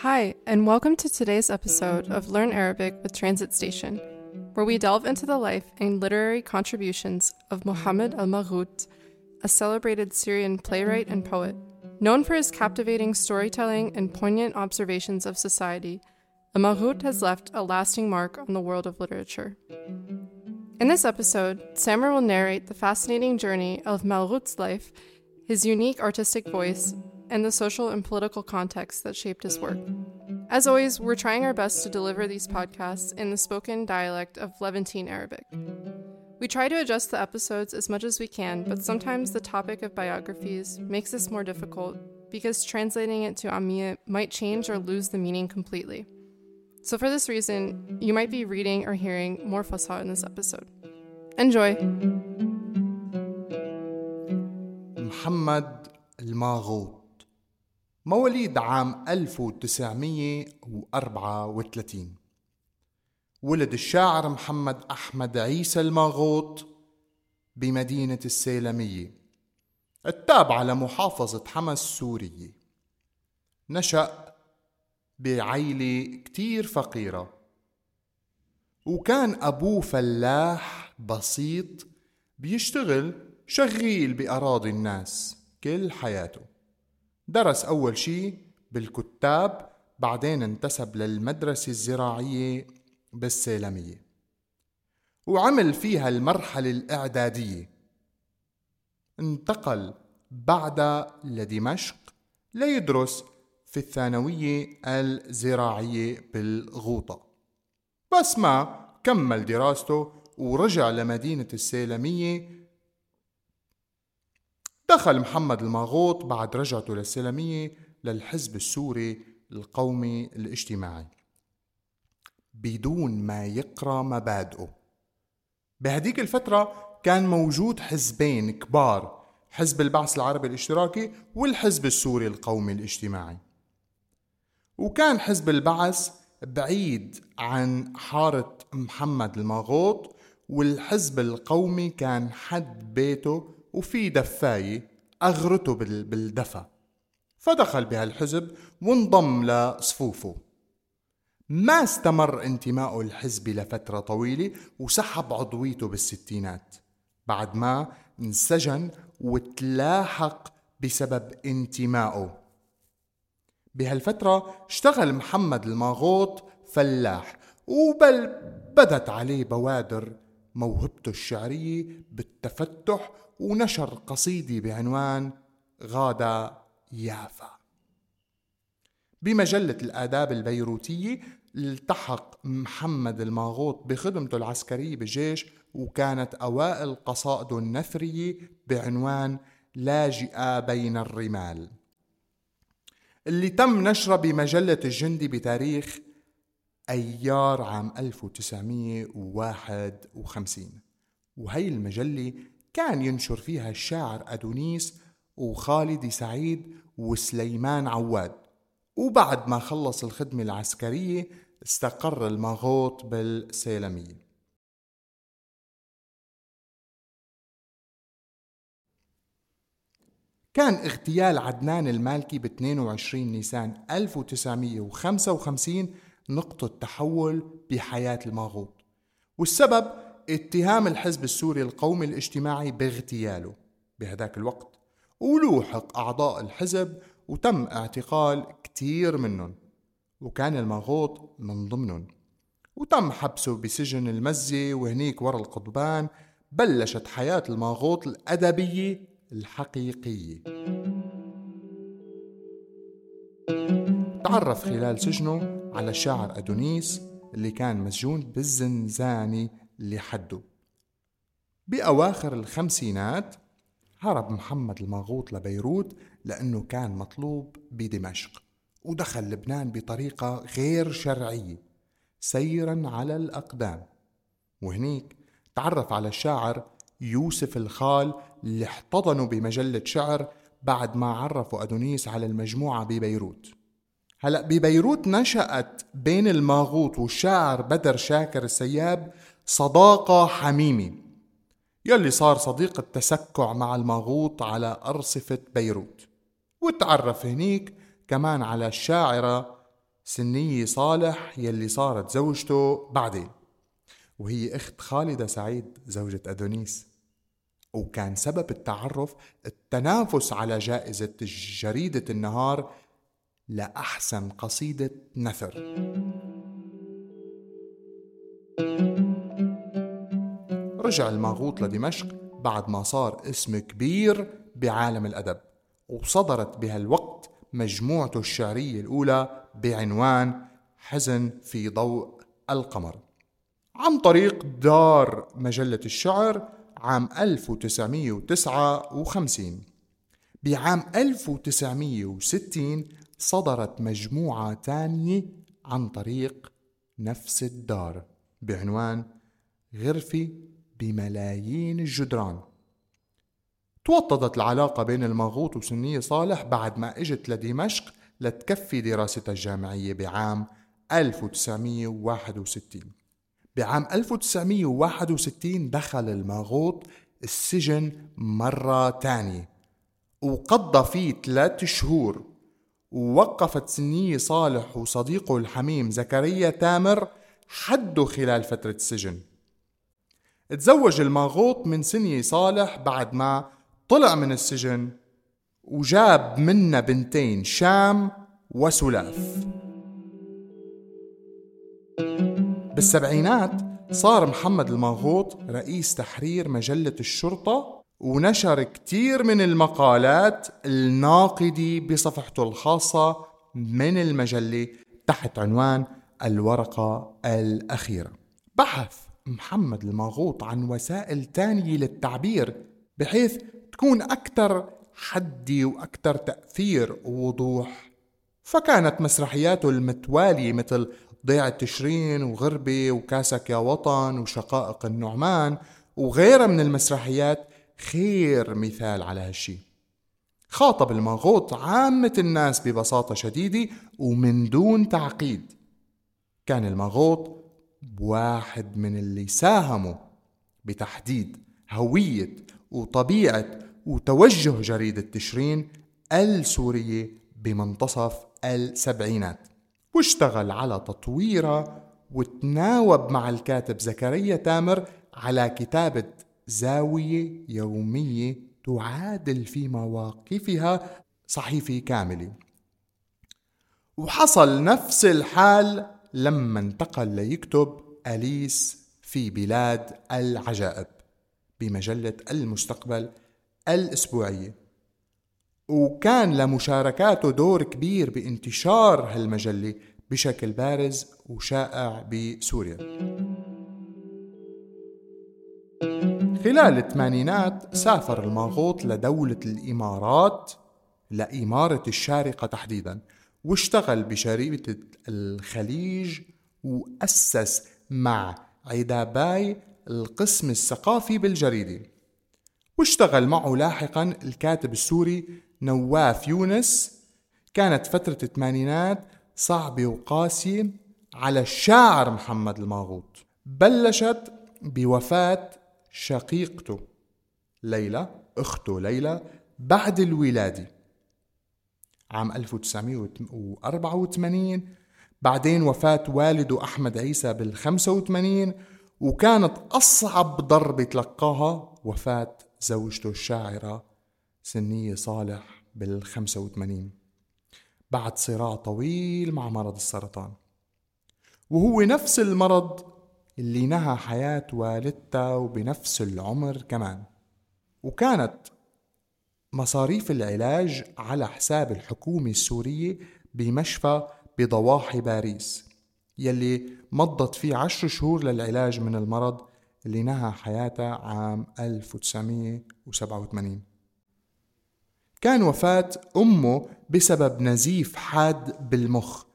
Hi, and welcome to today's episode of mm-hmm. Learn Arabic with Transit Station, where we delve into the life and literary contributions of Muhammad mm-hmm. al Maghut, a celebrated Syrian playwright and poet. Known for his captivating storytelling and poignant observations of society, al Maghut has left a lasting mark on the world of literature. In this episode, Samer will narrate the fascinating journey of Malghut's life, his unique artistic voice, and the social and political context that shaped his work. Mm-hmm. As always, we're trying our best to deliver these podcasts in the spoken dialect of Levantine Arabic. We try to adjust the episodes as much as we can, but sometimes the topic of biographies makes this more difficult because translating it to Amiya might change or lose the meaning completely. So, for this reason, you might be reading or hearing more Fasa in this episode. Enjoy! Muhammad al-Maghout. مواليد عام 1934 ولد الشاعر محمد أحمد عيسى الماغوط بمدينة السيلمية التابعة لمحافظة حمص السورية. نشأ بعيلة كتير فقيرة. وكان أبوه فلاح بسيط بيشتغل شغيل بأراضي الناس كل حياته. درس أول شي بالكتاب بعدين انتسب للمدرسة الزراعية بالسيلمية وعمل فيها المرحلة الإعدادية. انتقل بعد لدمشق ليدرس في الثانوية الزراعية بالغوطة. بس ما كمل دراسته ورجع لمدينة السيلمية دخل محمد الماغوط بعد رجعته للسلمية للحزب السوري القومي الاجتماعي. بدون ما يقرأ مبادئه. بهديك الفترة كان موجود حزبين كبار حزب البعث العربي الاشتراكي والحزب السوري القومي الاجتماعي. وكان حزب البعث بعيد عن حارة محمد الماغوط والحزب القومي كان حد بيته وفي دفاية أغرته بالدفا. فدخل بهالحزب وانضم لصفوفه. ما استمر انتمائه الحزبي لفترة طويلة وسحب عضويته بالستينات. بعد ما انسجن وتلاحق بسبب انتمائه. بهالفترة اشتغل محمد الماغوط فلاح وبل بدت عليه بوادر موهبته الشعرية بالتفتح ونشر قصيدة بعنوان غادة يافا. بمجلة الآداب البيروتية التحق محمد الماغوط بخدمته العسكرية بالجيش وكانت أوائل قصائده النثرية بعنوان لاجئة بين الرمال. اللي تم نشره بمجلة الجندي بتاريخ أيار عام 1951 وهي المجلة كان ينشر فيها الشاعر أدونيس وخالد سعيد وسليمان عواد. وبعد ما خلص الخدمة العسكرية استقر الماغوط بالسيلمية كان اغتيال عدنان المالكي ب 22 نيسان 1955 نقطة تحول بحياة الماغوط والسبب اتهام الحزب السوري القومي الاجتماعي باغتياله. بهداك الوقت ولوحق أعضاء الحزب وتم اعتقال كتير منهم وكان المغوط من ضمنهم. وتم حبسه بسجن المزة وهنيك ورا القضبان بلشت حياة الماغوط الأدبية الحقيقية. تعرف خلال سجنه على الشاعر أدونيس اللي كان مسجون بالزنزانة لحده. بأواخر الخمسينات هرب محمد الماغوط لبيروت لأنه كان مطلوب بدمشق ودخل لبنان بطريقة غير شرعية سيرا على الأقدام. وهنيك تعرف على الشاعر يوسف الخال اللي احتضنوا بمجلة شعر بعد ما عرفوا أدونيس على المجموعة ببيروت. هلأ ببيروت نشأت بين الماغوط والشاعر بدر شاكر السياب صداقة حميمة. يلي صار صديق التسكع مع الماغوط على أرصفة بيروت. وتعرف هنيك كمان على الشاعرة سنية صالح يلي صارت زوجته بعدين. وهي أخت خالدة سعيد زوجة أدونيس. وكان سبب التعرف التنافس على جائزة جريدة النهار لأحسن قصيدة نثر. رجع الماغوط لدمشق بعد ما صار اسم كبير بعالم الأدب وصدرت بهالوقت مجموعته الشعرية الأولى بعنوان حزن في ضوء القمر. عن طريق دار مجلة الشعر عام 1959 بعام 1960 صدرت مجموعة تانية عن طريق نفس الدار بعنوان غرفة بملايين الجدران. توطدت العلاقة بين المغوط وسنية صالح بعد ما إجت لدمشق لتكفي دراستها الجامعية بعام 1961 بعام 1961 دخل الماغوط السجن مرة تانية وقضى فيه ثلاث شهور. ووقفت سنية صالح وصديقه الحميم زكريا تامر حده خلال فترة السجن. تزوج الماغوط من سنية صالح بعد ما طلع من السجن وجاب منا بنتين شام وسلاف. بالسبعينات صار محمد الماغوط رئيس تحرير مجلة الشرطة ونشر كتير من المقالات الناقدة بصفحته الخاصة من المجلة تحت عنوان الورقة الأخيرة. بحث محمد الماغوط عن وسائل تانية للتعبير بحيث تكون أكثر حدي وأكثر تأثير ووضوح. فكانت مسرحياته المتوالية مثل ضيعة تشرين وغربة وكاسك يا وطن وشقائق النعمان وغيرها من المسرحيات خير مثال على هالشي. خاطب المغوط عامة الناس ببساطة شديدة ومن دون تعقيد. كان المغوط واحد من اللي ساهموا بتحديد هوية وطبيعة وتوجه جريدة تشرين السورية بمنتصف السبعينات واشتغل على تطويرها وتناوب مع الكاتب زكريا تامر على كتابة زاوية يومية تعادل في مواقفها صحيفة كاملة. وحصل نفس الحال لما انتقل ليكتب أليس في بلاد العجائب بمجلة المستقبل الأسبوعية. وكان لمشاركاته دور كبير بانتشار هالمجلة بشكل بارز وشائع بسوريا. خلال الثمانينات سافر الماغوط لدولة الإمارات لإمارة الشارقة تحديدا واشتغل بشريطة الخليج وأسس مع عداباي القسم الثقافي بالجريدة. واشتغل معه لاحقا الكاتب السوري نواف يونس. كانت فترة الثمانينات صعبة وقاسية على الشاعر محمد الماغوط بلشت بوفاة شقيقته ليلى أخته ليلى بعد الولادة. عام 1984 بعدين وفاة والده أحمد عيسى بال 85 وكانت أصعب ضربة تلقاها وفاة زوجته الشاعرة سنية صالح بال 85 بعد صراع طويل مع مرض السرطان. وهو نفس المرض اللي نهى حياة والدتها وبنفس العمر كمان. وكانت مصاريف العلاج على حساب الحكومة السورية بمشفى بضواحي باريس يلي مضت فيه عشر شهور للعلاج من المرض اللي نهى حياتها عام 1987 كان وفاة أمه بسبب نزيف حاد بالمخ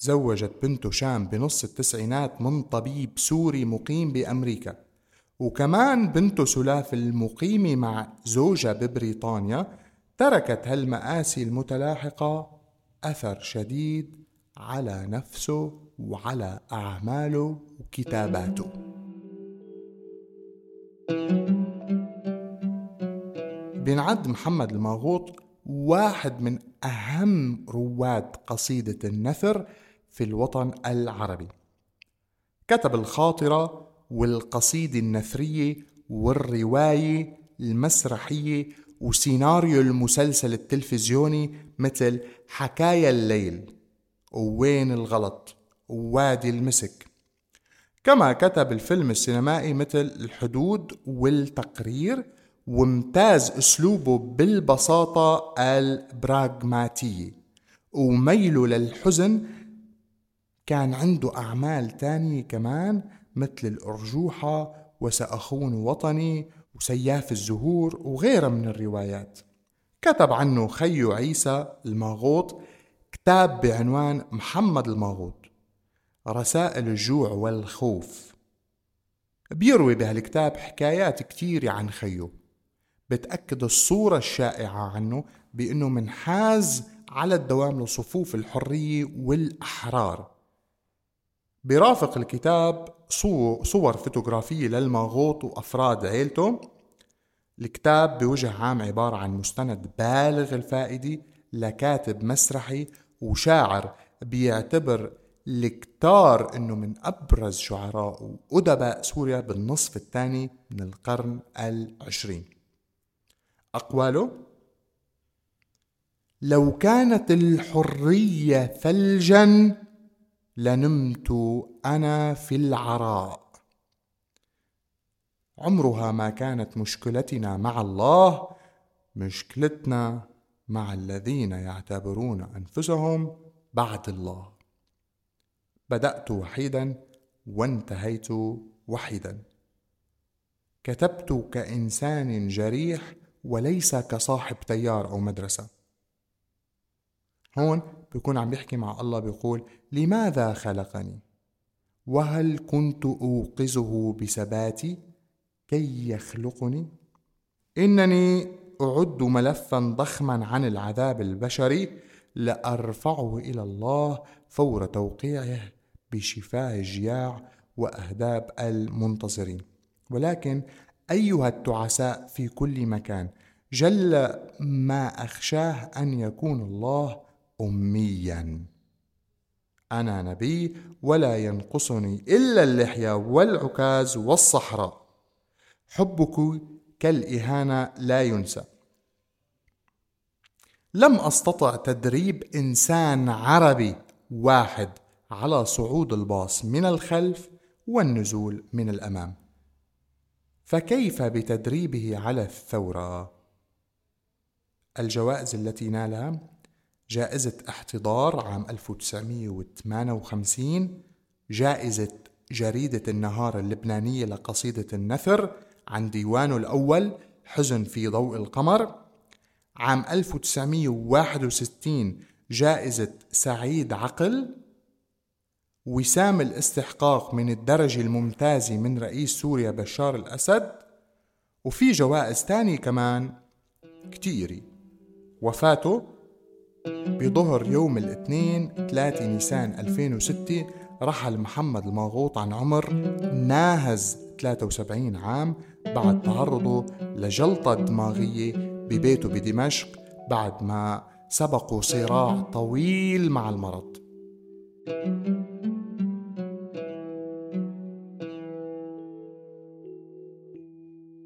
تزوجت بنته شام بنص التسعينات من طبيب سوري مقيم بأمريكا. وكمان بنته سلاف المقيمة مع زوجها ببريطانيا تركت هالمآسي المتلاحقة أثر شديد على نفسه وعلى أعماله وكتاباته. بينعد محمد الماغوط واحد من أهم رواد قصيدة النثر في الوطن العربي. كتب الخاطرة والقصيدة النثرية والرواية المسرحية وسيناريو المسلسل التلفزيوني مثل حكايا الليل ووين الغلط ووادي المسك. كما كتب الفيلم السينمائي مثل الحدود والتقرير وامتاز أسلوبه بالبساطة البراغماتية وميله للحزن كان عنده أعمال تانية كمان مثل الأرجوحة وسأخون وطني وسياف الزهور وغيرها من الروايات. كتب عنه خيو عيسى الماغوط كتاب بعنوان محمد الماغوط رسائل الجوع والخوف. بيروي بهالكتاب حكايات كتيرة عن خيو. بتأكد الصورة الشائعة عنه بأنه منحاز على الدوام لصفوف الحرية والأحرار. بيرافق الكتاب صور فوتوغرافية للماغوط وأفراد عيلته. الكتاب بوجه عام عبارة عن مستند بالغ الفائدة لكاتب مسرحي وشاعر بيعتبر الكتار إنه من أبرز شعراء وأدباء سوريا بالنصف الثاني من القرن العشرين. أقواله لو كانت الحرية ثلجا لنمت أنا في العراء. عمرها ما كانت مشكلتنا مع الله مشكلتنا مع الذين يعتبرون أنفسهم بعد الله. بدأت وحيدا وانتهيت وحيدا. كتبت كإنسان جريح وليس كصاحب تيار أو مدرسة. هون بيكون عم بيحكي مع الله بيقول لماذا خلقني؟ وهل كنت أوقظه بثباتي كي يخلقني؟ إنني أعد ملفا ضخما عن العذاب البشري لأرفعه إلى الله فور توقيعه بشفاء الجياع وأهداب المنتظرين ولكن أيها التعساء في كل مكان جل ما أخشاه أن يكون الله اميا. أنا نبي ولا ينقصني إلا اللحية والعكاز والصحراء. حبك كالإهانة لا ينسى. لم أستطع تدريب إنسان عربي واحد على صعود الباص من الخلف والنزول من الأمام. فكيف بتدريبه على الثورة؟ الجوائز التي نالها جائزة احتضار عام 1958 جائزة جريدة النهار اللبنانية لقصيدة النثر عن ديوانه الأول حزن في ضوء القمر. عام 1961 جائزة سعيد عقل. وسام الاستحقاق من الدرجة الممتازة من رئيس سوريا بشار الأسد. وفي جوائز تانية كمان كتيرة وفاته بظهر يوم الاثنين 3 نيسان 2006 رحل محمد الماغوط عن عمر ناهز 73 عام بعد تعرضه لجلطة دماغية ببيته بدمشق بعد ما سبقوا صراع طويل مع المرض.